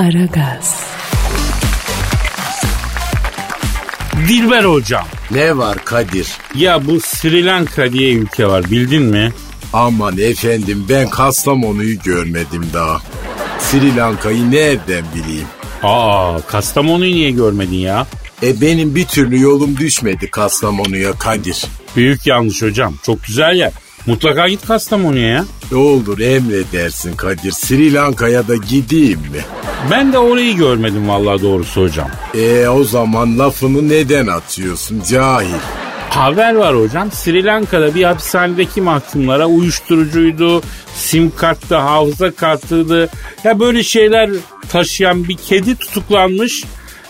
Aragaz. Dilber hocam. Ne var Kadir? Ya bu Sri Lanka diye ülke var bildin mi? Aman efendim ben Kastamonu'yu görmedim daha. Sri Lanka'yı nereden bileyim? Aa Kastamonu'yu niye görmedin ya? E benim bir türlü yolum düşmedi Kastamonu'ya Kadir. Büyük yanlış hocam. Çok güzel yer. Mutlaka git Kastamonu'ya ya. Ne olur emredersin Kadir. Sri Lanka'ya da gideyim mi? Ben de orayı görmedim vallahi doğrusu hocam. E o zaman lafını neden atıyorsun cahil? Haber var hocam. Sri Lanka'da bir hapishanedeki mahkumlara uyuşturucuydu, sim karttı, hafıza kartıydı. Ya böyle şeyler taşıyan bir kedi tutuklanmış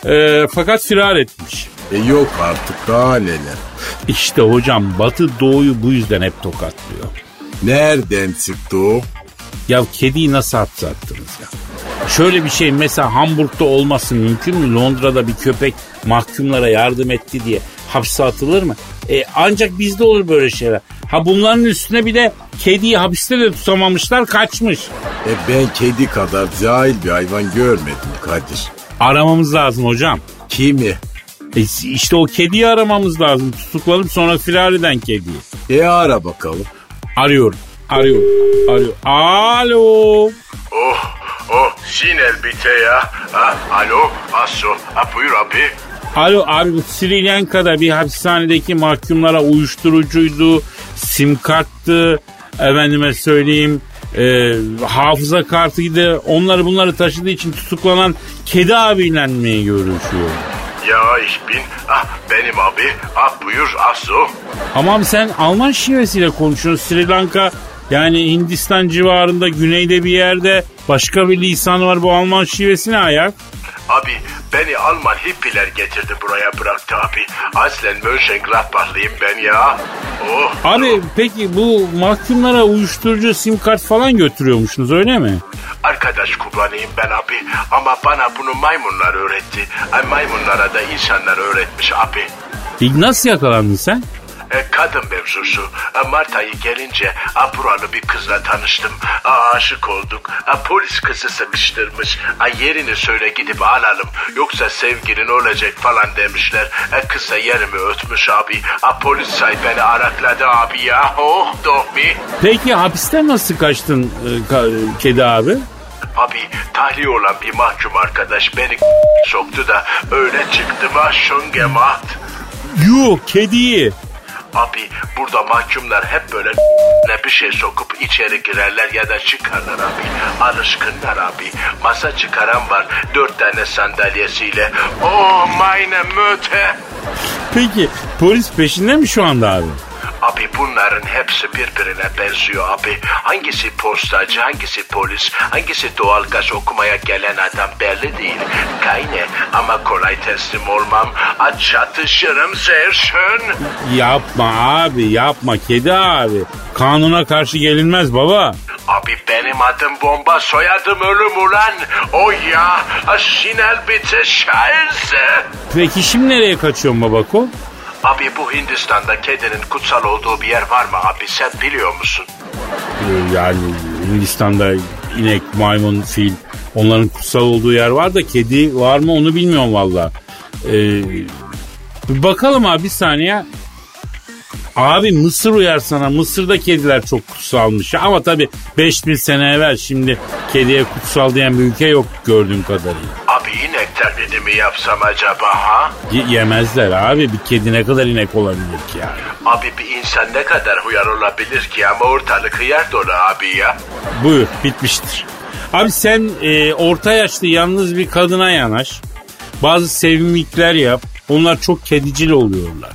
e, fakat firar etmiş. E yok artık daha neler. İşte hocam Batı Doğu'yu bu yüzden hep tokatlıyor. Nereden çıktı o? Ya kediyi nasıl hapse attınız ya? Şöyle bir şey mesela Hamburg'da olması mümkün mü? Londra'da bir köpek mahkumlara yardım etti diye hapse atılır mı? E, ancak bizde olur böyle şeyler. Ha bunların üstüne bir de kediyi hapiste de tutamamışlar kaçmış. E ben kedi kadar cahil bir hayvan görmedim Kadir. Aramamız lazım hocam. Kimi? E, işte o kediyi aramamız lazım. Tutuklanıp sonra firar eden kediyi. E ara bakalım. Arıyorum. Arıyorum. Arıyorum. Alo. Oh, oh, sinel bite ya. Ha, alo, asso. Ha, buyur abi. Alo abi bu Sri Lanka'da bir hapishanedeki mahkumlara uyuşturucuydu, sim karttı, efendime söyleyeyim e, hafıza kartıydı. Onları bunları taşıdığı için tutuklanan kedi abiyle mi görüşüyor? Ya ich bin, ah benim abi. Ah buyur, asso. Ama abi sen Alman şivesiyle konuşuyorsun. Sri Lanka yani Hindistan civarında güneyde bir yerde başka bir lisan var bu Alman şivesi ne ayak? Abi beni Alman hippiler getirdi buraya bıraktı abi. Aslen Mönchengladbachlıyım ben ya. Oh. Abi peki bu mahkumlara uyuşturucu sim kart falan götürüyormuşsunuz öyle mi? Arkadaş kullanayım ben abi. Ama bana bunu maymunlar öğretti. Ay maymunlara da insanlar öğretmiş abi. E, nasıl yakalandın sen? E, kadın mevzusu. E, Mart ayı gelince a, buralı bir kızla tanıştım. A, aşık olduk. A, polis kızı sıkıştırmış. A, yerini söyle gidip alalım. Yoksa sevgilin olacak falan demişler. E, kısa yerimi ötmüş abi. A, polis say beni arakladı abi ya. Oh dohmi. Peki hapisten nasıl kaçtın e, ka- kedi abi? Abi tahliye olan bir mahkum arkadaş beni soktu da öyle çıktım ha şungemaht. Yuh kediyi. Abi burada mahkumlar hep böyle ne bir şey sokup içeri girerler ya da çıkarlar abi. Alışkınlar abi. Masa çıkaran var dört tane sandalyesiyle. Oh meine Mütter. Peki polis peşinde mi şu anda abi? Abi bunların hepsi birbirine benziyor abi. Hangisi postacı, hangisi polis, hangisi doğalgaz okumaya gelen adam belli değil. Kayne ama kolay teslim olmam. Aç çatışırım schön. Yapma abi yapma kedi abi. Kanuna karşı gelinmez baba. Abi benim adım bomba soyadım ölüm ulan. O ya Şinel bitte scheiße. Peki şimdi nereye kaçıyorsun babako? Abi bu Hindistan'da kedinin kutsal olduğu bir yer var mı abi sen biliyor musun? Ee, Yani Hindistan'da inek, maymun, fil onların kutsal olduğu yer var da kedi var mı onu bilmiyorum valla. Ee, bakalım abi bir saniye. Abi Mısır uyar sana. Mısır'da kediler çok kutsalmış. Ama tabii 5000 sene evvel şimdi kediye kutsal diyen bir ülke yok gördüğüm kadarıyla. Taklidi mi yapsam acaba ha? Y- yemezler abi. Bir kedi ne kadar inek olabilir ki yani. Abi bir insan ne kadar huyar olabilir ki ama ortalık hıyar dolu abi ya. Buyur bitmiştir. Abi sen e, orta yaşlı yalnız bir kadına yanaş. Bazı sevimlilikler yap. Onlar çok kedicil oluyorlar.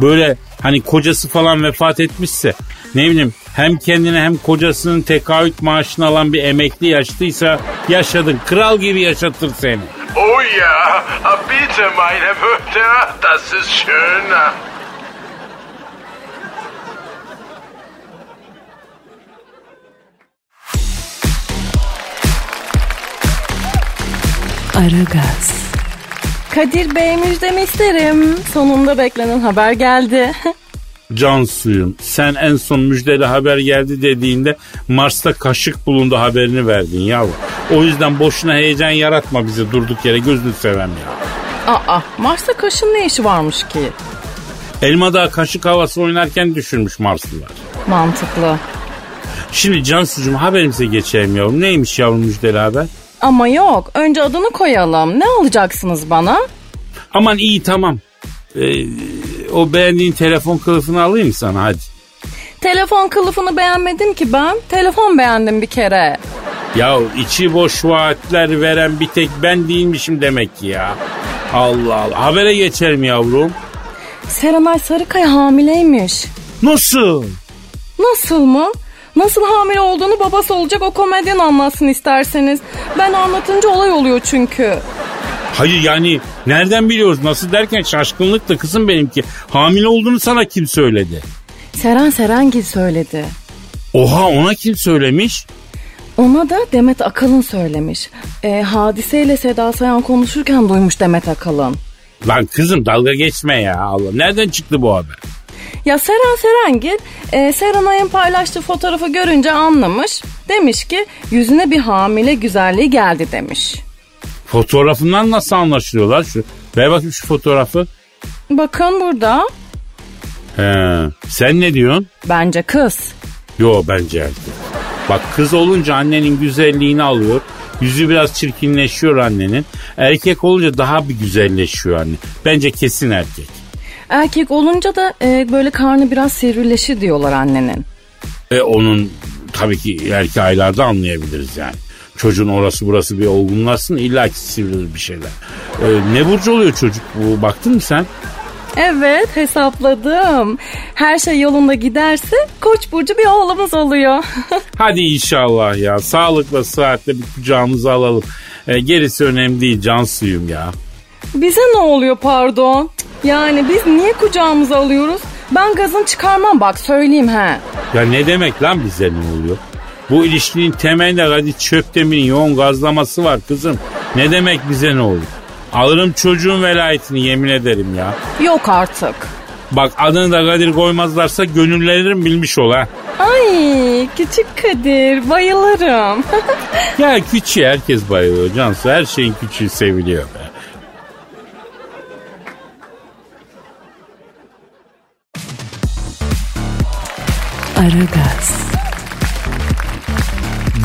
Böyle hani kocası falan vefat etmişse ne bileyim hem kendine hem kocasının tekaüt maaşını alan bir emekli yaşlıysa yaşadın. Kral gibi yaşatır seni. Oh ja, bitte meine Mutter, das ist schön. Aragaz, Kadir Bey müjdemi isterim. Sonunda beklenen haber geldi. Can suyum sen en son müjdeli haber geldi dediğinde Mars'ta kaşık bulundu haberini verdin yavrum. O yüzden boşuna heyecan yaratma bizi durduk yere gözünü sevem ya. Aa, Mars'ta kaşın ne işi varmış ki? Elmadağ kaşık havası oynarken düşürmüş Marslılar. Mantıklı. Şimdi Cansucuğum haberimize geçelim yavrum. Neymiş yavrum müjdeli haber? Ama yok. Önce adını koyalım. Ne alacaksınız bana? Aman iyi tamam. Ee, o beğendiğin telefon kılıfını alayım sana hadi. Telefon kılıfını beğenmedim ki ben. Telefon beğendim bir kere. Ya içi boş vaatler veren bir tek ben değilmişim demek ki ya. Allah Allah. Habere geçelim yavrum. Serenay Sarıkaya hamileymiş. Nasıl? Nasıl mı? Nasıl hamile olduğunu babası olacak o komedyen anlatsın isterseniz. Ben anlatınca olay oluyor çünkü. Hayır yani nereden biliyoruz nasıl derken şaşkınlık da kızım benimki. Hamile olduğunu sana kim söyledi? Seren Serengil söyledi. Oha ona kim söylemiş? Ona da Demet Akalın söylemiş. E, hadiseyle Seda Sayan konuşurken duymuş Demet Akalın. Lan kızım dalga geçme ya Allah. Nereden çıktı bu haber? Ya Seren Serengil e, Serenay'ın paylaştığı fotoğrafı görünce anlamış. Demiş ki yüzüne bir hamile güzelliği geldi demiş. Fotoğrafından nasıl anlaşılıyorlar şu? Ver bakayım şu fotoğrafı. Bakın burada He, sen ne diyorsun? bence kız. Yo bence erkek. Bak kız olunca annenin güzelliğini alıyor. Yüzü biraz çirkinleşiyor annenin. Erkek olunca daha bir güzelleşiyor anne. Bence kesin erkek. Erkek olunca da e, böyle karnı biraz sivrileşi diyorlar annenin. E onun tabii ki ileriki aylarda anlayabiliriz yani. Çocuğun orası burası bir olgunlaşsın illa ki sivrilir bir şeyler. E, ne burcu oluyor çocuk bu baktın mı sen? Evet hesapladım. Her şey yolunda giderse Koç burcu bir oğlumuz oluyor. Hadi inşallah ya sağlıkla sıhhatle bir kucağımıza alalım. E, gerisi önemli değil can suyum ya. Bize ne oluyor pardon? Yani biz niye kucağımıza alıyoruz? Ben gazını çıkarmam bak söyleyeyim he. Ya ne demek lan bize ne oluyor? Bu ilişkinin temelinde Kadir Çöptemir'in yoğun gazlaması var kızım. Ne demek bize ne olur? Alırım çocuğun velayetini yemin ederim ya. Yok artık. Bak adını da Kadir koymazlarsa gönülleririm bilmiş ol ha. Ay küçük Kadir bayılırım. Ya küçüğü herkes bayılıyor Cansu. Her şeyin küçüğü seviliyor be. Aragaz,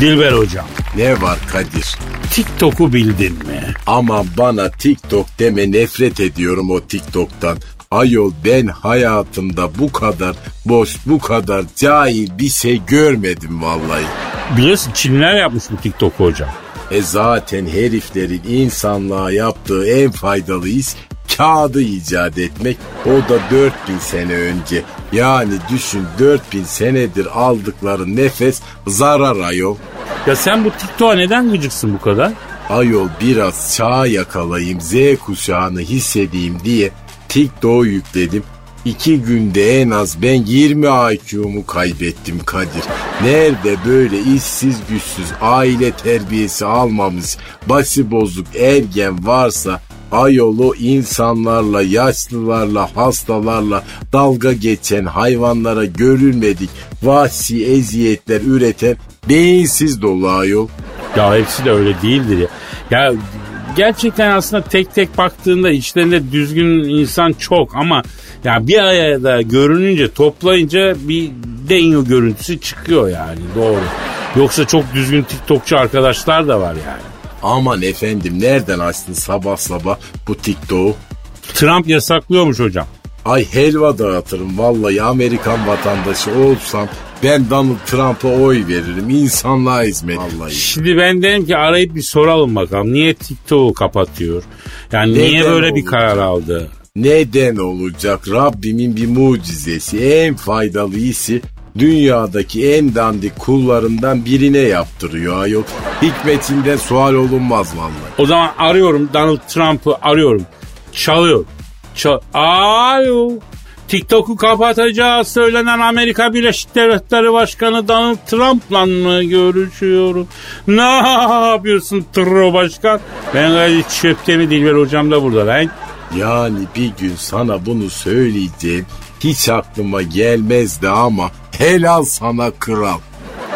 Dilber hocam. Ne var Kadir? TikTok'u bildin mi? Ama bana TikTok deme nefret ediyorum o TikTok'tan. Ayol ben hayatımda bu kadar boş, bu kadar cahil bir şey görmedim vallahi. Biliyorsun Çinliler yapmış bu TikTok'u hocam. E zaten heriflerin insanlığa yaptığı en faydalı iş kağıdı icat etmek. O da 4000 sene önce. Yani düşün 4000 senedir aldıkları nefes zarar ayol. Ya sen bu TikTok'a neden gıcıksın bu kadar? Ayol biraz çağ yakalayayım, Z kuşağını hissedeyim diye TikTok'u yükledim. İki günde en az ben 20 IQ'mu kaybettim Kadir. Nerede böyle işsiz güçsüz aile terbiyesi almamış başı bozuk ergen varsa ayol o insanlarla, yaşlılarla, hastalarla dalga geçen hayvanlara görülmedik vahşi eziyetler üreten beyinsiz dolu ayol. Ya hepsi de öyle değildir ya. Ya gerçekten aslında tek tek baktığında içlerinde düzgün insan çok ama ya bir arada görününce toplayınca bir denyo görüntüsü çıkıyor yani doğru. Yoksa çok düzgün TikTokçu arkadaşlar da var yani. Aman efendim nereden açtın sabah sabah bu TikTok'u? Trump yasaklıyormuş hocam. Ay helva dağıtırım vallahi Amerikan vatandaşı olsam ben Donald Trump'a oy veririm. İnsanlığa hizmet. Vallahi. Şimdi ben dedim ki arayıp bir soralım bakalım. Niye TikTok'u kapatıyor? Yani niye Neden böyle bir olacak? karar aldı? Neden olacak Rabbimin bir mucizesi en faydalı işi dünyadaki en dandik kullarından birine yaptırıyor ayol. Hikmetinden sual olunmaz vallahi. O zaman arıyorum Donald Trump'ı arıyorum. Çalıyor. Çal Alo. TikTok'u kapatacağı söylenen Amerika Birleşik Devletleri Başkanı Donald Trump'la mı görüşüyorum? Ne yapıyorsun Tro Başkan? Ben gayet çöptemi Dilber hocam da burada lan. Yani bir gün sana bunu söyleyeceğim. Hiç aklıma gelmezdi ama helal sana kral.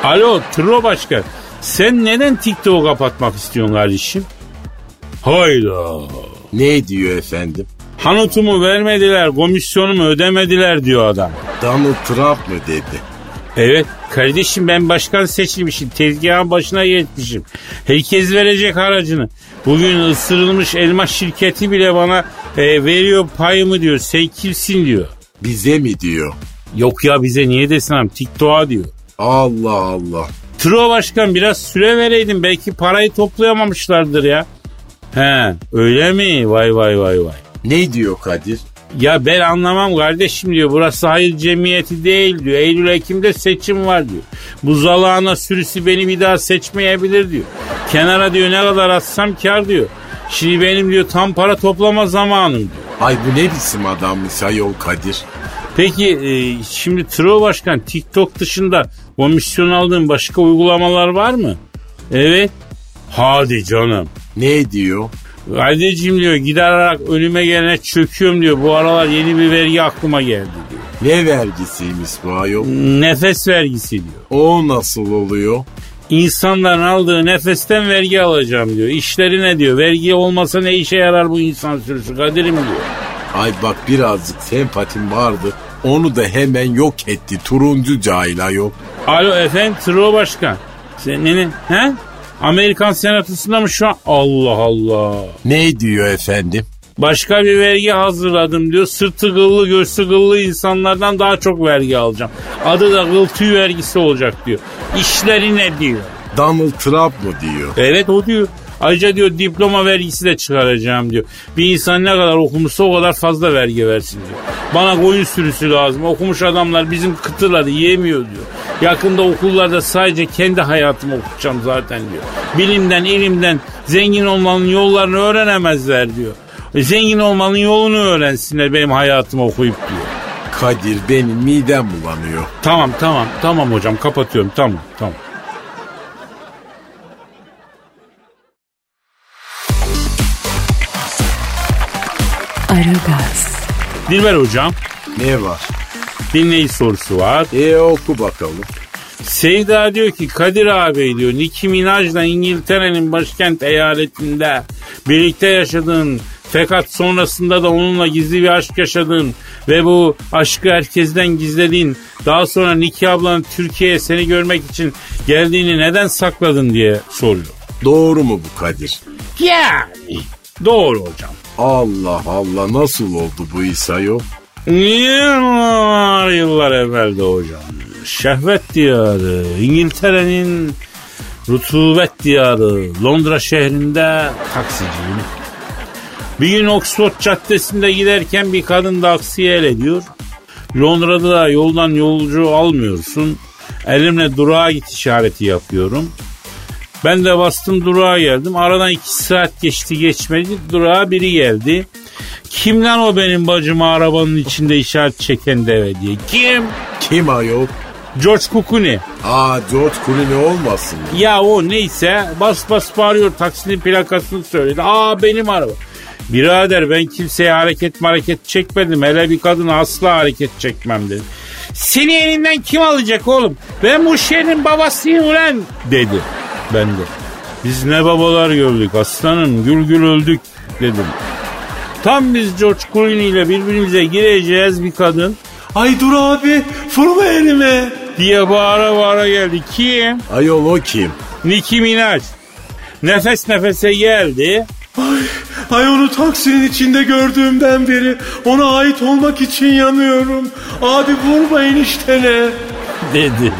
Alo Tro Başkan. Sen neden TikTok'u kapatmak istiyorsun kardeşim? Hayda. Ne diyor efendim? Hanutumu vermediler, komisyonumu ödemediler diyor adam. Donald Trump mı dedi? Evet kardeşim ben başkan seçilmişim. Tezgahın başına geçmişim. Herkes verecek haracını. Bugün ısırılmış elma şirketi bile bana e, veriyor payımı diyor. Sen kimsin diyor. Bize mi diyor? Yok ya bize niye desin abi TikTok'a diyor. Allah Allah. Tro başkan biraz süre vereydin belki parayı toplayamamışlardır ya. He öyle mi? Vay vay vay vay. Ne diyor Kadir? Ya ben anlamam kardeşim diyor. Burası hayır cemiyeti değil diyor. Eylül Ekim'de seçim var diyor. Bu zalağına sürüsü beni bir daha seçmeyebilir diyor. Kenara diyor ne kadar atsam kar diyor. Şimdi benim diyor tam para toplama zamanım diyor. Ay bu ne biçim adammış ayol Kadir? Peki e, şimdi Tro Başkan TikTok dışında komisyon aldığın başka uygulamalar var mı? Evet. Hadi canım. Ne diyor? Kardeşim diyor giderek önüme gelene çöküyorum diyor. Bu aralar yeni bir vergi aklıma geldi diyor. Ne vergisiymiş bu ayol? Nefes vergisi diyor. O nasıl oluyor? İnsanların aldığı nefesten vergi alacağım diyor. İşleri ne diyor? Vergi olmasa ne işe yarar bu insan sürüsü Kadir'im diyor. Ay bak birazcık sempatim vardı. Onu da hemen yok etti. Turuncu cahil ayol. Alo efendim Tro Başkan. Sen ne ne? He? Amerikan senatosunda mı şu an? Allah Allah. Ne diyor efendim? Başka bir vergi hazırladım diyor. Sırtı kıllı göğsü kıllı insanlardan daha çok vergi alacağım. Adı da tüy vergisi olacak diyor. İşleri ne diyor? Donald Trump mı diyor? Evet o diyor. Ayrıca diyor diploma vergisi de çıkaracağım diyor. Bir insan ne kadar okumuşsa o kadar fazla vergi versin diyor. Bana koyun sürüsü lazım. Okumuş adamlar bizim kıtırları yiyemiyor diyor. Yakında okullarda sadece kendi hayatımı okutacağım zaten diyor. Bilimden, ilimden zengin olmanın yollarını öğrenemezler diyor. E, zengin olmanın yolunu öğrensinler benim hayatımı okuyup diyor. Kadir benim midem bulanıyor. Tamam tamam tamam hocam kapatıyorum tamam tamam. Aragaz, Dilber hocam Ne var? Dinleyici sorusu var. E oku bakalım. Seyda diyor ki Kadir abi diyor Nicki Minaj'la İngiltere'nin başkent eyaletinde birlikte yaşadığın fakat sonrasında da onunla gizli bir aşk yaşadığın ve bu aşkı herkesten gizlediğin daha sonra Nicki ablanın Türkiye'ye seni görmek için geldiğini neden sakladın diye soruyor. Doğru mu bu Kadir? Yani doğru hocam. Allah Allah nasıl oldu bu iş ayol? Yıllar yıllar evvelde hocam. Şehvet diyarı, İngiltere'nin rutubet diyarı, Londra şehrinde taksiciyim. Bir gün Oxford Caddesi'nde giderken bir kadın taksiye el ediyor. Londra'da da yoldan yolcu almıyorsun. Elimle durağa git işareti yapıyorum. Ben de bastım durağa geldim. Aradan iki saat geçti geçmedi. Durağa biri geldi. Kim lan o benim bacıma arabanın içinde işaret çeken deve diye. Kim? Kim ayol? George Kukuni. Aa George Clooney olmasın? Ya o neyse bas bas bağırıyor taksinin plakasını söyledi. Aa benim araba. Birader ben kimseye hareket hareket çekmedim. Hele bir kadın asla hareket çekmem dedi. Seni elinden kim alacak oğlum? Ben bu şehrin babasıyım ulan dedi. Ben de. Biz ne babalar gördük aslanım gül gül öldük dedim. Tam biz George Clooney ile birbirimize gireceğiz bir kadın. Ay dur abi vurma elime diye bağıra bağıra geldi. Kim? Ayol o kim? Nicki Minaj. Nefes nefese geldi. Ay onu taksinin içinde gördüğümden beri ona ait olmak için yanıyorum. Abi vurma eniştene. dedi.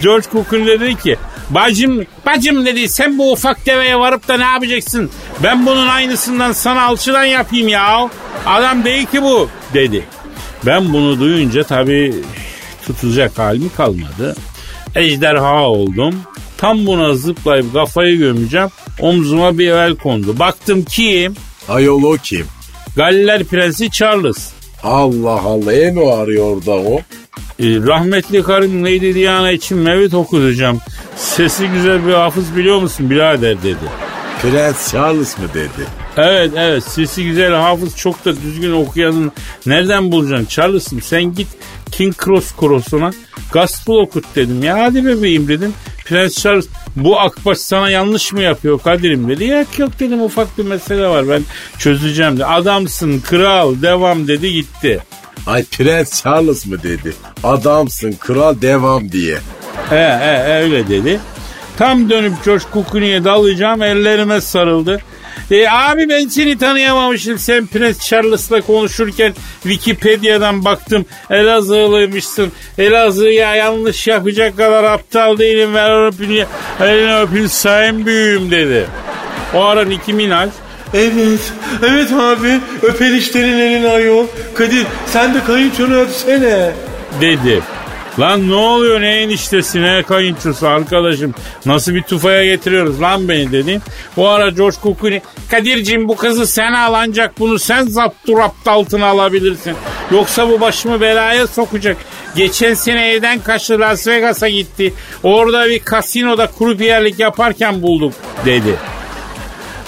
George Cook'un dedi ki Bacım, bacım dedi sen bu ufak deveye varıp da ne yapacaksın? Ben bunun aynısından sana alçıdan yapayım ya. Adam değil ki bu dedi. Ben bunu duyunca tabii tutacak halim kalmadı. Ejderha oldum. Tam buna zıplayıp kafayı gömeceğim. Omzuma bir el kondu. Baktım kim? Ayol o kim? Galler Prensi Charles. Allah Allah en o arıyor da o. Ee, rahmetli karım Lady Diana için mevlid okutacağım. Sesi güzel bir hafız biliyor musun birader dedi. Prens Charles mı dedi? Evet evet sesi güzel hafız çok da düzgün okuyanın nereden bulacaksın Charles'ım sen git King Cross Cross'una gospel okut dedim ya hadi bebeğim dedim. Prens Charles bu akbaş sana yanlış mı yapıyor Kadir'im dedi. Yok yok dedim ufak bir mesele var ben çözeceğim de. Adamsın kral devam dedi gitti. Ay Prens Charles mı dedi? Adamsın kral devam diye. He he, öyle dedi. Tam dönüp Clooney'e dalacağım ellerime sarıldı. E, abi ben seni tanıyamamışım. Sen Prens Charles'la konuşurken Wikipedia'dan baktım. Elazığlıymışsın. Elazığ'a yanlış yapacak kadar aptal değilim. Ver öpün, elini öpün sayın büyüğüm dedi. O ara Nicki Minaj Evet, evet abi. Öpen işlerin elini ayol. Kadir sen de kayınçonu öpsene. dedi. Lan ne oluyor ne eniştesi ne kayınçosu arkadaşım nasıl bir tufaya getiriyoruz lan beni dedim. O ara George Clooney Kadir'cim bu kızı sen al ancak bunu sen zapturapt altına alabilirsin. Yoksa bu başımı belaya sokacak. Geçen sene evden kaçtı Las Vegas'a gitti. Orada bir kasinoda krupiyerlik yaparken bulduk dedi.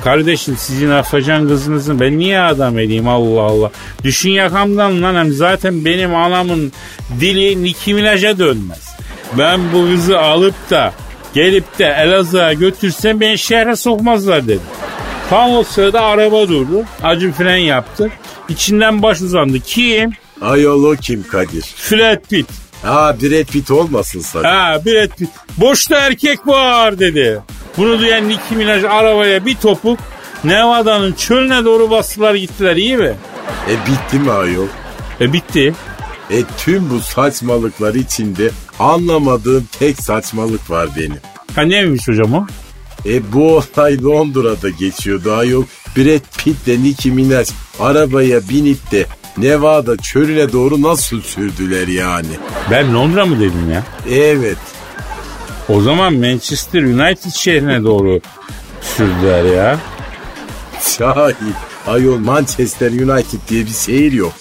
Kardeşim sizin afacan kızınızın ben niye adam edeyim Allah Allah. Düşün yakamdan lan hem zaten benim anamın dili Nicki Minaj'a dönmez. Ben bu kızı alıp da gelip de Elazığ'a götürsem beni şehre sokmazlar dedim. Tam o sırada araba durdu. Acı fren yaptı. İçinden baş uzandı. Kim? Ayol o kim Kadir? Brad Pitt. Ha Brad Pitt olmasın sakın. Ha Brad Pitt. Boşta erkek var dedi. Bunu duyan Nicki Minaj arabaya bir topuk Nevada'nın çölüne doğru bastılar gittiler iyi mi? E bitti mi ayol? E bitti. E tüm bu saçmalıklar içinde anlamadığım tek saçmalık var benim. Ha neymiş hocam o? E bu olay Londra'da geçiyordu ayol. Brad Pitt ile Nicki Minaj arabaya binip de Nevada çölüne doğru nasıl sürdüler yani? Ben Londra mı dedim ya? Evet. O zaman Manchester United şehrine doğru sürdüler ya. Şahit. Ayol Manchester United diye bir şehir yok.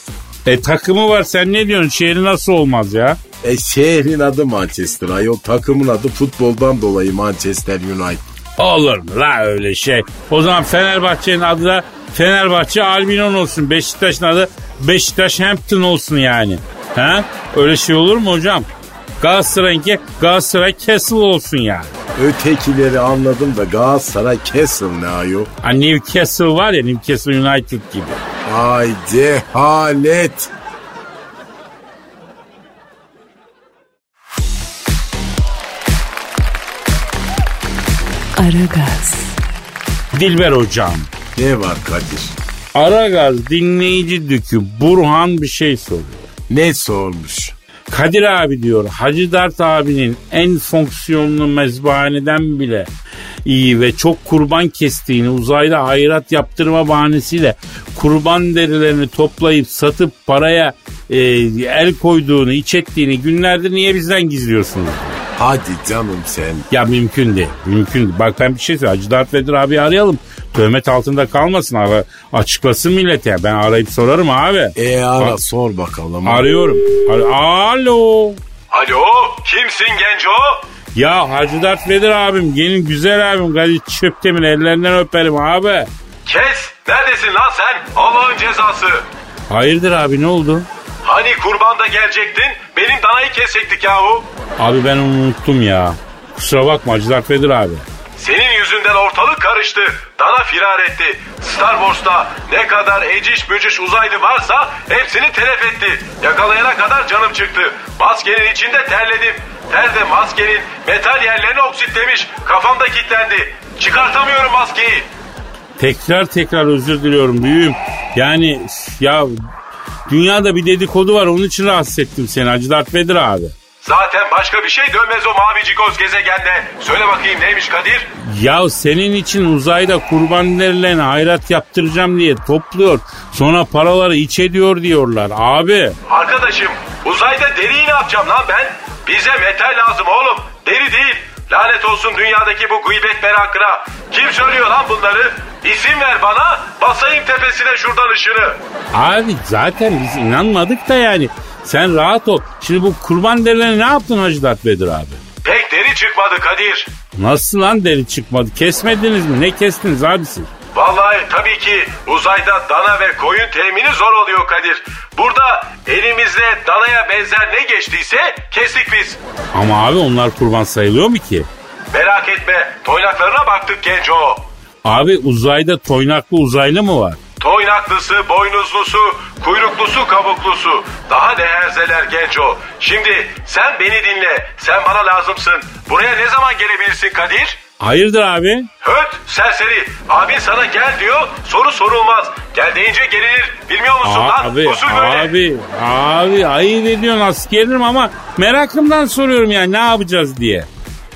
E takımı var sen ne diyorsun şehri nasıl olmaz ya? E şehrin adı Manchester. Ayol takımın adı futboldan dolayı Manchester United. Olur mu la öyle şey? O zaman Fenerbahçe'nin adı da Fenerbahçe Albinon olsun. Beşiktaş'ın adı Beşiktaş Hampton olsun yani. Ha? Öyle şey olur mu hocam? Galatasaray'ınki Galatasaray Castle olsun yani. Ötekileri anladım da Galatasaray Castle ne ayol? Ha, Newcastle var ya Newcastle United gibi. Ay cehalet. Aragaz, Dilber hocam. Ne var Kadir? Aragaz dinleyici dükü Burhan bir şey soruyor. Ne sormuş? Kadir abi diyor Hacı Dert abinin en fonksiyonlu mezbahaneden bile iyi ve çok kurban kestiğini uzayda hayrat yaptırma bahanesiyle kurban derilerini toplayıp satıp paraya e, el koyduğunu, iç ettiğini günlerdir niye bizden gizliyorsunuz? Hadi canım sen. Ya mümkün değil. Mümkün değil. Bak ben bir şey söyleyeyim. Hacı Dert Vedir abi arayalım. Töhmet altında kalmasın. Ara, açıklasın millete. Ben arayıp sorarım abi. E ara sor bakalım. Arıyorum. Ar- Alo. Alo kimsin genco? Ya Hacı Dert Vedir abim, gelin güzel abim Kadir Çöptemir ellerinden öperim abi. Kes neredesin lan sen Allah'ın cezası. Hayırdır abi ne oldu? Hani kurbanda gelecektin benim danayı kesecektik yahu. Abi ben onu unuttum ya. Kusura bakma Hacı Dert Vedir abi. Yüzünden ortalık karıştı. Dana firar etti. Star Wars'ta ne kadar eciş bücüş uzaylı varsa hepsini telef etti. Yakalayana kadar canım çıktı. Maskenin içinde terledim. Ter de maskenin metal yerlerini oksitlemiş. Kafamda kilitlendi. Çıkartamıyorum maskeyi. Tekrar tekrar özür diliyorum büyüğüm. Yani ya dünyada bir dedikodu var onun için rahatsız ettim seni Hacı Dert Vedir abi. Zaten başka bir şey dönmez o mavi cikoz gezegende. Söyle bakayım neymiş Kadir? Ya senin için uzayda kurban derilerini hayrat yaptıracağım diye topluyor. Sonra paraları iç ediyor diyorlar abi. Arkadaşım uzayda deriyi ne yapacağım lan ben? Bize metal lazım oğlum. Deri değil. Lanet olsun dünyadaki bu gıybet merakına. Kim söylüyor lan bunları? İsim ver bana basayım tepesine şuradan ışını. Abi zaten biz inanmadık da yani. Sen rahat ol. Şimdi bu kurban derilerini ne yaptın Hacı Dert Vedir abi? Pek deri çıkmadı Kadir. Nasıl lan deri çıkmadı? Kesmediniz mi? Ne kestiniz abi siz? Vallahi tabii ki uzayda dana ve koyun temini zor oluyor Kadir. Burada elimizde danaya benzer ne geçtiyse kestik biz. Ama abi onlar kurban sayılıyor mu ki? Merak etme toynaklarına baktık Genco. Abi uzayda toynaklı uzaylı mı var? Toynaklısı, boynuzlusu, kuyruklusu, kabuklusu. Daha ne herzeler Genco. Şimdi sen beni dinle. Sen bana lazımsın. Buraya ne zaman gelebilirsin Kadir? Hayırdır abi? Höt serseri. Abin sana gel diyor. Soru sorulmaz. Gel deyince gelinir. Bilmiyor musun lan? Abi, Usul böyle. abi, abi ayıp ediyorsun askerim ama merakımdan soruyorum ya ne yapacağız diye.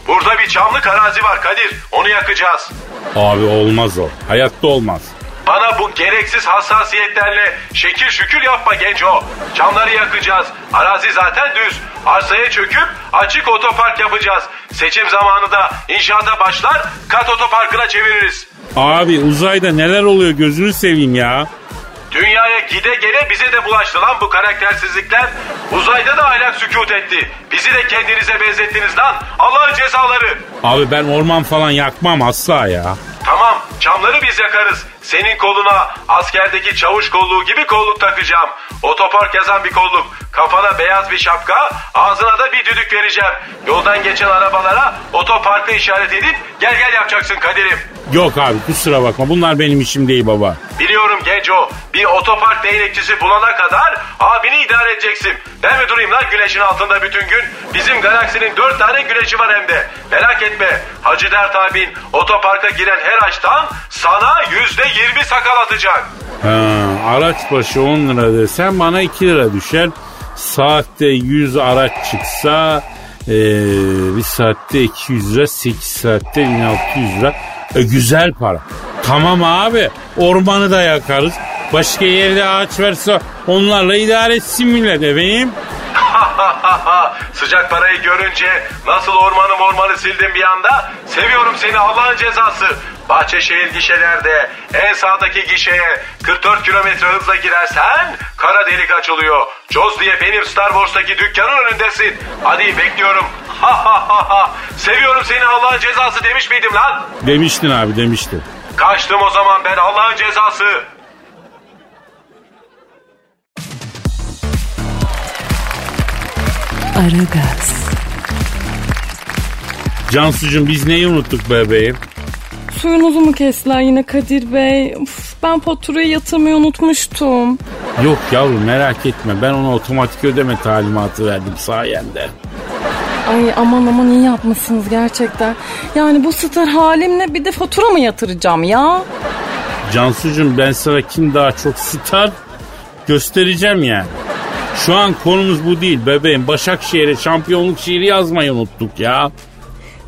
Burada bir çamlık arazi var Kadir. Onu yakacağız. Abi olmaz o. Hayatta olmaz. Bana bu gereksiz hassasiyetlerle şekil şükür yapma genco. Çamları yakacağız. Arazi zaten düz. Arsaya çöküp açık otopark yapacağız. Seçim zamanı da inşaata başlar kat otoparkına çeviririz. Abi uzayda neler oluyor gözünü seveyim ya. Dünyaya gide gele bize de bulaştı lan bu karaktersizlikler. Uzayda da ahlak sükut etti. Bizi de kendinize benzettiniz lan. Allah'ın cezaları. Abi ben orman falan yakmam asla ya. Tamam çamları biz yakarız. Senin koluna askerdeki çavuş kolluğu gibi kolluk takacağım. Otopark yazan bir kolluk. Kafana beyaz bir şapka, ağzına da bir düdük vereceğim. Yoldan geçen arabalara otoparkı işaret edip gel gel yapacaksın Kadir'im. Yok abi kusura bakma bunlar benim işim değil baba. Biliyorum Genco. Bir otopark değnekçisi bulana kadar abini idare edeceksin. Ben mi durayım lan güneşin altında bütün gün? Bizim galaksinin dört tane güneşi var hem de. Merak etme. Hacı Dert abin otoparka giren her açtan sana yüzde yirmi sakal atacak. Ha, araç başı 10 lira desen bana 2 lira düşer. Saatte 100 araç çıksa ee, bir saatte 200 lira 8 saatte 1600 lira. E, güzel para. Tamam abi ormanı da yakarız. Başka yerde ağaç verse onlarla idare etsin millet efendim. Sıcak parayı görünce nasıl ormanı ormanı sildim bir anda. Seviyorum seni Allah'ın cezası. Bahçeşehir gişelerde en sağdaki gişeye 44 kilometre hızla girersen kara delik açılıyor. Joz diye benim Star Wars'taki dükkanın önündesin. Hadi bekliyorum. Ha ha ha ha. Seviyorum seni Allah'ın cezası demiş miydim lan? Demiştin abi demiştin. Kaçtım o zaman ben Allah'ın cezası. Aragaz, Cansucuğum biz neyi unuttuk bebeğim? Suyunuzu mu kestiler yine Kadir Bey? Uf, ben faturayı yatırmayı unutmuştum. Yok yavrum merak etme ben ona otomatik ödeme talimatı verdim sayende. Ay aman aman iyi yapmışsınız gerçekten. Yani bu star halimle bir de fatura mı yatıracağım ya? Cansucuğum ben sana kim daha çok star göstereceğim yani. Şu an konumuz bu değil bebeğim. Başakşehir'e şampiyonluk şiiri yazmayı unuttuk ya.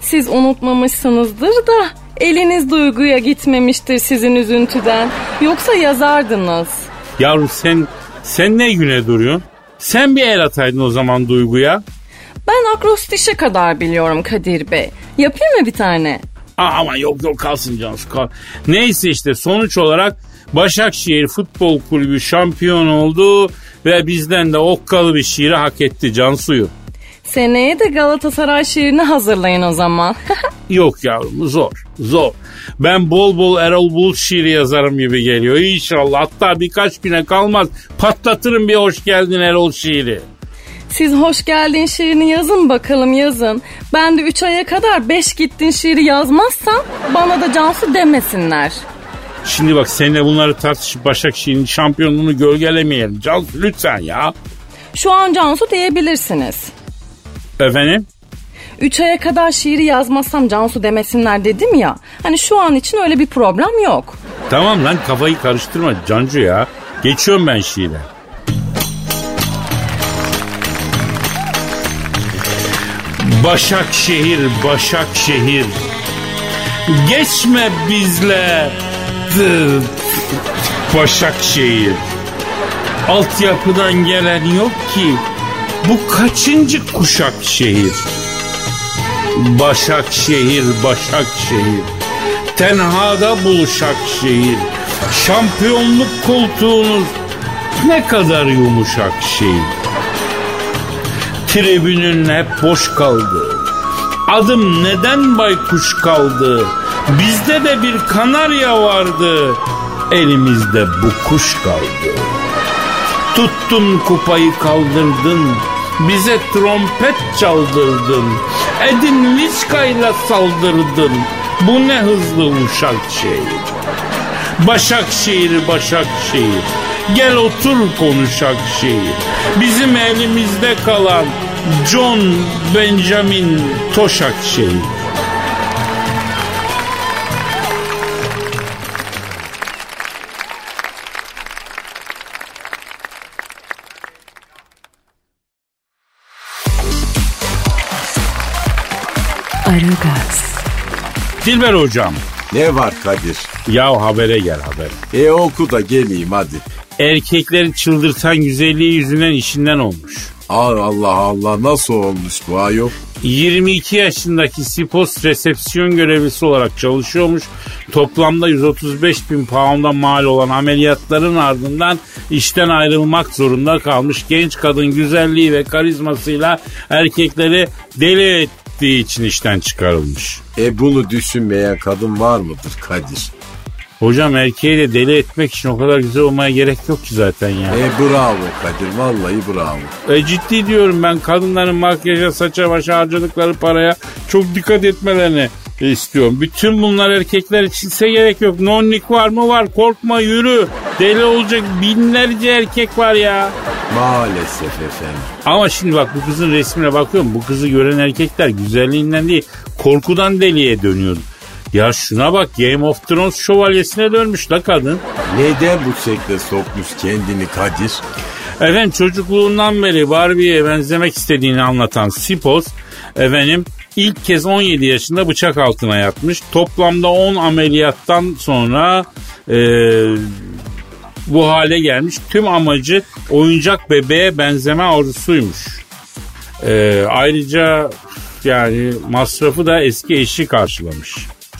Siz unutmamışsınızdır da eliniz duyguya gitmemiştir sizin üzüntüden. Yoksa yazardınız. Yavrum sen sen ne güne duruyorsun? Sen bir el ataydın o zaman duyguya. Ben akrostişe kadar biliyorum Kadir Bey. Yapayım mı bir tane? Aa, ama yok yok kalsın Cansu kal. Neyse işte sonuç olarak Başakşehir Futbol Kulübü şampiyon oldu ve bizden de okkalı bir şiiri hak etti Cansu'yu. Seneye de Galatasaray şiirini hazırlayın o zaman. Yok yavrum zor zor. Ben bol bol Erol Bulut şiiri yazarım gibi geliyor İnşallah. Hatta birkaç güne kalmaz patlatırım bir hoş geldin Erol şiiri. Siz hoş geldin şiirini yazın bakalım yazın. Ben de 3 aya kadar 5 gittin şiiri yazmazsam bana da Cansu demesinler. Şimdi bak seninle bunları tartışıp Başakşehir'in şampiyonluğunu gölgelemeyelim. Cansu lütfen ya. Şu an Cansu diyebilirsiniz. Efendim? 3 aya kadar şiiri yazmazsam Cansu demesinler dedim ya. Hani şu an için öyle bir problem yok. Tamam lan kafayı karıştırma Cancu ya. Geçiyorum ben şiire. Başakşehir, Başakşehir. Geçme bizle. Başakşehir. Altyapıdan gelen yok ki. Bu kaçıncı kuşak şehir? Başakşehir, Başakşehir. Tenhada buluşak şehir. Şampiyonluk koltuğunuz ne kadar yumuşak şehir. Tribünün hep boş kaldı. Adım neden baykuş kaldı? Bizde de bir kanarya vardı. Elimizde bu kuş kaldı. Tuttun kupayı kaldırdın. Bize trompet çaldırdın. Edin Liska'yla saldırdın. Bu ne hızlı uşak şey. Başakşehir, Başakşehir. Gel otur konuşak şehir. Bizim elimizde kalan John Benjamin Toşak şehir. Dilber hocam. Ne var Kadir? Ya habere gel haber. E oku da geleyim hadi. Erkekleri çıldırtan güzelliği yüzünden işinden olmuş. Allah Allah Allah nasıl olmuş bu ayol? 22 yaşındaki Sipos resepsiyon görevlisi olarak çalışıyormuş. Toplamda 135 bin pound'a mal olan ameliyatların ardından işten ayrılmak zorunda kalmış. Genç kadın güzelliği ve karizmasıyla erkekleri deli ettiği için işten çıkarılmış. E bunu düşünmeyen kadın var mıdır Kadir? Hocam erkeği de deli etmek için o kadar güzel olmaya gerek yok ki zaten ya. E bravo Kadir vallahi bravo. E, ciddi diyorum ben kadınların makyaja, saça, başa harcadıkları paraya çok dikkat etmelerini istiyorum. Bütün bunlar erkekler içinse gerek yok. Nonnik var mı var korkma yürü. Deli olacak binlerce erkek var ya. Maalesef efendim. Ama şimdi bak bu kızın resmine bakıyorum. Bu kızı gören erkekler güzelliğinden değil korkudan deliye dönüyor. Ya şuna bak Game of Thrones şövalyesine dönmüş la kadın. Neden bu şekle sokmuş kendini Kadir? Efendim çocukluğundan beri Barbie'ye benzemek istediğini anlatan Sipos efendim ilk kez 17 yaşında bıçak altına yatmış. Toplamda 10 ameliyattan sonra e, bu hale gelmiş. Tüm amacı oyuncak bebeğe benzeme arzusuymuş. E, ayrıca yani masrafı da eski eşi karşılamış.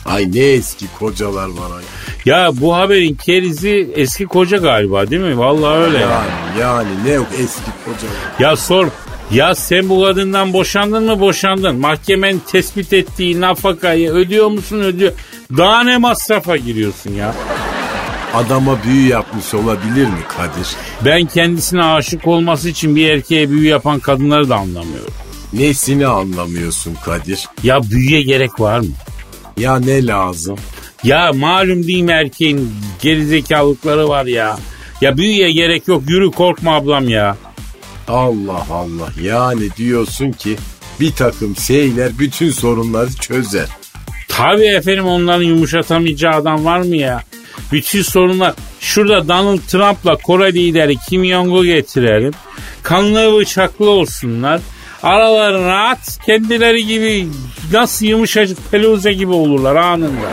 Ay ne eski kocalar var ay. Ya bu haberin kerizi eski koca galiba değil mi? Vallahi öyle. ya. Yani, yani ne yok eski kocalar. Ya sor. Ya sen bu kadından boşandın mı boşandın? Mahkemenin tespit ettiği nafakayı ödüyor musun ödüyor. Daha ne masrafa giriyorsun ya? Adama büyü yapmış olabilir mi Kadir? Ben kendisine aşık olması için bir erkeğe büyü yapan kadınları da anlamıyorum. Nesini anlamıyorsun Kadir? Ya büyüye gerek var mı? Ya ne lazım? Ya malum değil mi erkeğin gerizekalılıkları var ya. Ya büyüye gerek yok yürü korkma ablam ya. Allah Allah yani diyorsun ki bir takım şeyler bütün sorunları çözer. Tabii efendim onların yumuşatamayacağı adam var mı ya? Bütün sorunlar şurada Donald Trump'la Kore lideri Kim Jong'u getirelim. Kanlı bıçaklı olsunlar. Aralarına at kendileri gibi nasıl yumuşacık peluze gibi olurlar anında.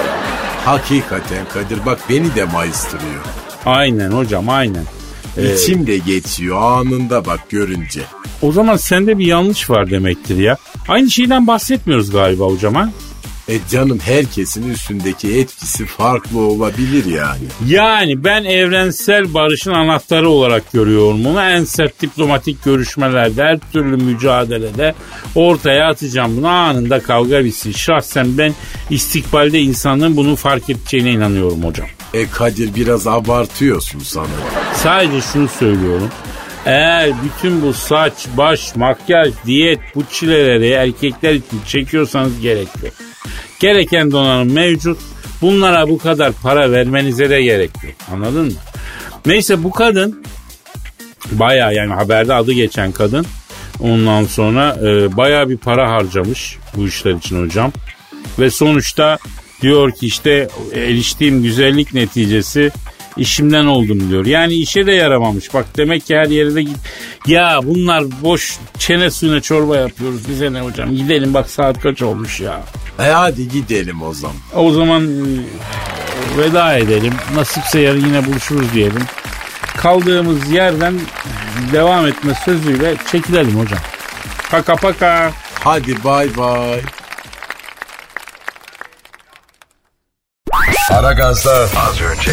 Hakikaten Kadir bak beni de maystırıyor. Aynen hocam aynen. İçim de geçiyor anında bak görünce. O zaman sende bir yanlış var demektir ya. Aynı şeyden bahsetmiyoruz galiba hocam ha? E canım herkesin üstündeki etkisi farklı olabilir yani. Yani ben evrensel barışın anahtarı olarak görüyorum bunu. En sert diplomatik görüşmelerde, her türlü mücadelede ortaya atacağım bunu. Anında kavga bitsin. Şahsen ben istikbalde insanın bunu fark edeceğine inanıyorum hocam. E Kadir biraz abartıyorsun sanırım. Sadece şunu söylüyorum. Eğer bütün bu saç, baş, makyaj, diyet bu çileleri erkekler için çekiyorsanız gerek yok. Gereken donanım mevcut. Bunlara bu kadar para vermenize de gerek yok. Anladın mı? Neyse bu kadın baya yani haberde adı geçen kadın ondan sonra e, baya bir para harcamış bu işler için hocam. Ve sonuçta diyor ki işte eriştiğim güzellik neticesi işimden oldum diyor. Yani işe de yaramamış. Bak demek ki her yere de git. Ya bunlar boş çene suyuna çorba yapıyoruz. Bize ne hocam gidelim bak saat kaç olmuş ya. E hadi gidelim o zaman. O zaman e, veda edelim. Nasipse yarın yine buluşuruz diyelim. Kaldığımız yerden devam etme sözüyle çekilelim hocam. Paka paka. Hadi bay bay. Aragaz'da Az önce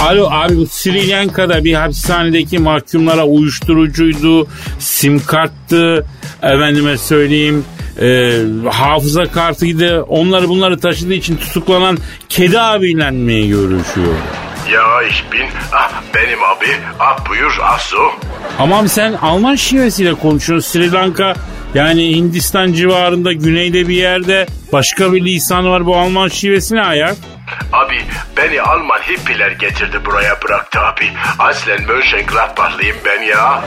Alo abi bu Sri Lanka'da bir hapishanedeki mahkumlara uyuşturucuydu, sim karttı, efendime söyleyeyim e, hafıza kartıydı onları bunları taşıdığı için tutuklanan kedi abiyle mi görüşüyor? Ya ich bin, ah, benim abi, ah buyur, ah so. Ama abi sen Alman şivesiyle konuşuyorsun. Sri Lanka yani Hindistan civarında güneyde bir yerde başka bir lisan var. Bu Alman şivesi ne ayak? Abi beni Alman hippiler getirdi buraya bıraktı abi. Aslen Mönchengladbachlıyım ben ya.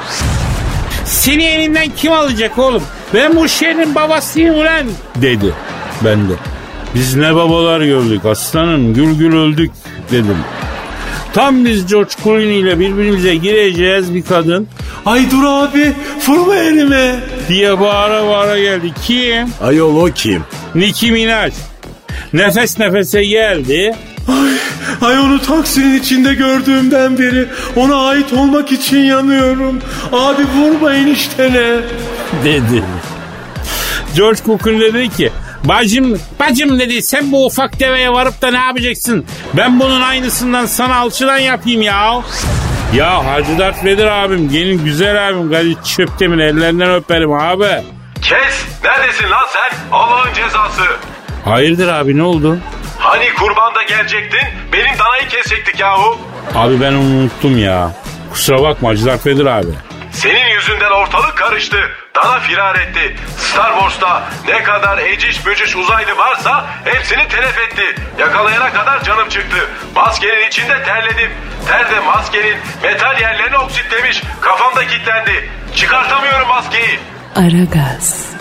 Seni elinden kim alacak oğlum? Ben bu şehrin babasıyım ulan dedi. Ben de. Biz ne babalar gördük aslanım gül gül öldük dedim. Tam biz George Clooney ile birbirimize gireceğiz bir kadın Ay dur abi vurma elime. diye bağıra bağıra geldi. Kim? Ayol o kim? Nicki Minaj. Nefes nefese geldi. Ay onu taksinin içinde gördüğümden beri ona ait olmak için yanıyorum. Abi vurma eniştene. dedi. George Clooney dedi ki Bacım, bacım dedi sen bu ufak deveye varıp da ne yapacaksın? Ben bunun aynısından sana alçıdan yapayım ya. Ya Hacı Dert Vedir abim, gelin güzel abim, Kadir Çöptemir ellerinden öperim abi. Kes! Neredesin lan sen? Allah'ın cezası. Hayırdır abi ne oldu? Hani kurbanda gelecektin? Benim danayı kesecektik yahu. Abi ben onu unuttum ya. Kusura bakma Hacı Dert Vedir abi. Senin yüzünden ortalık karıştı. Dana firar etti. Star Wars'ta ne kadar eciş bücüş uzaylı varsa hepsini telef etti. Yakalayana kadar canım çıktı. Maskenin içinde terledim. Ter de maskenin metal yerlerini oksitlemiş. Kafamda kilitlendi. Çıkartamıyorum maskeyi. Aragaz.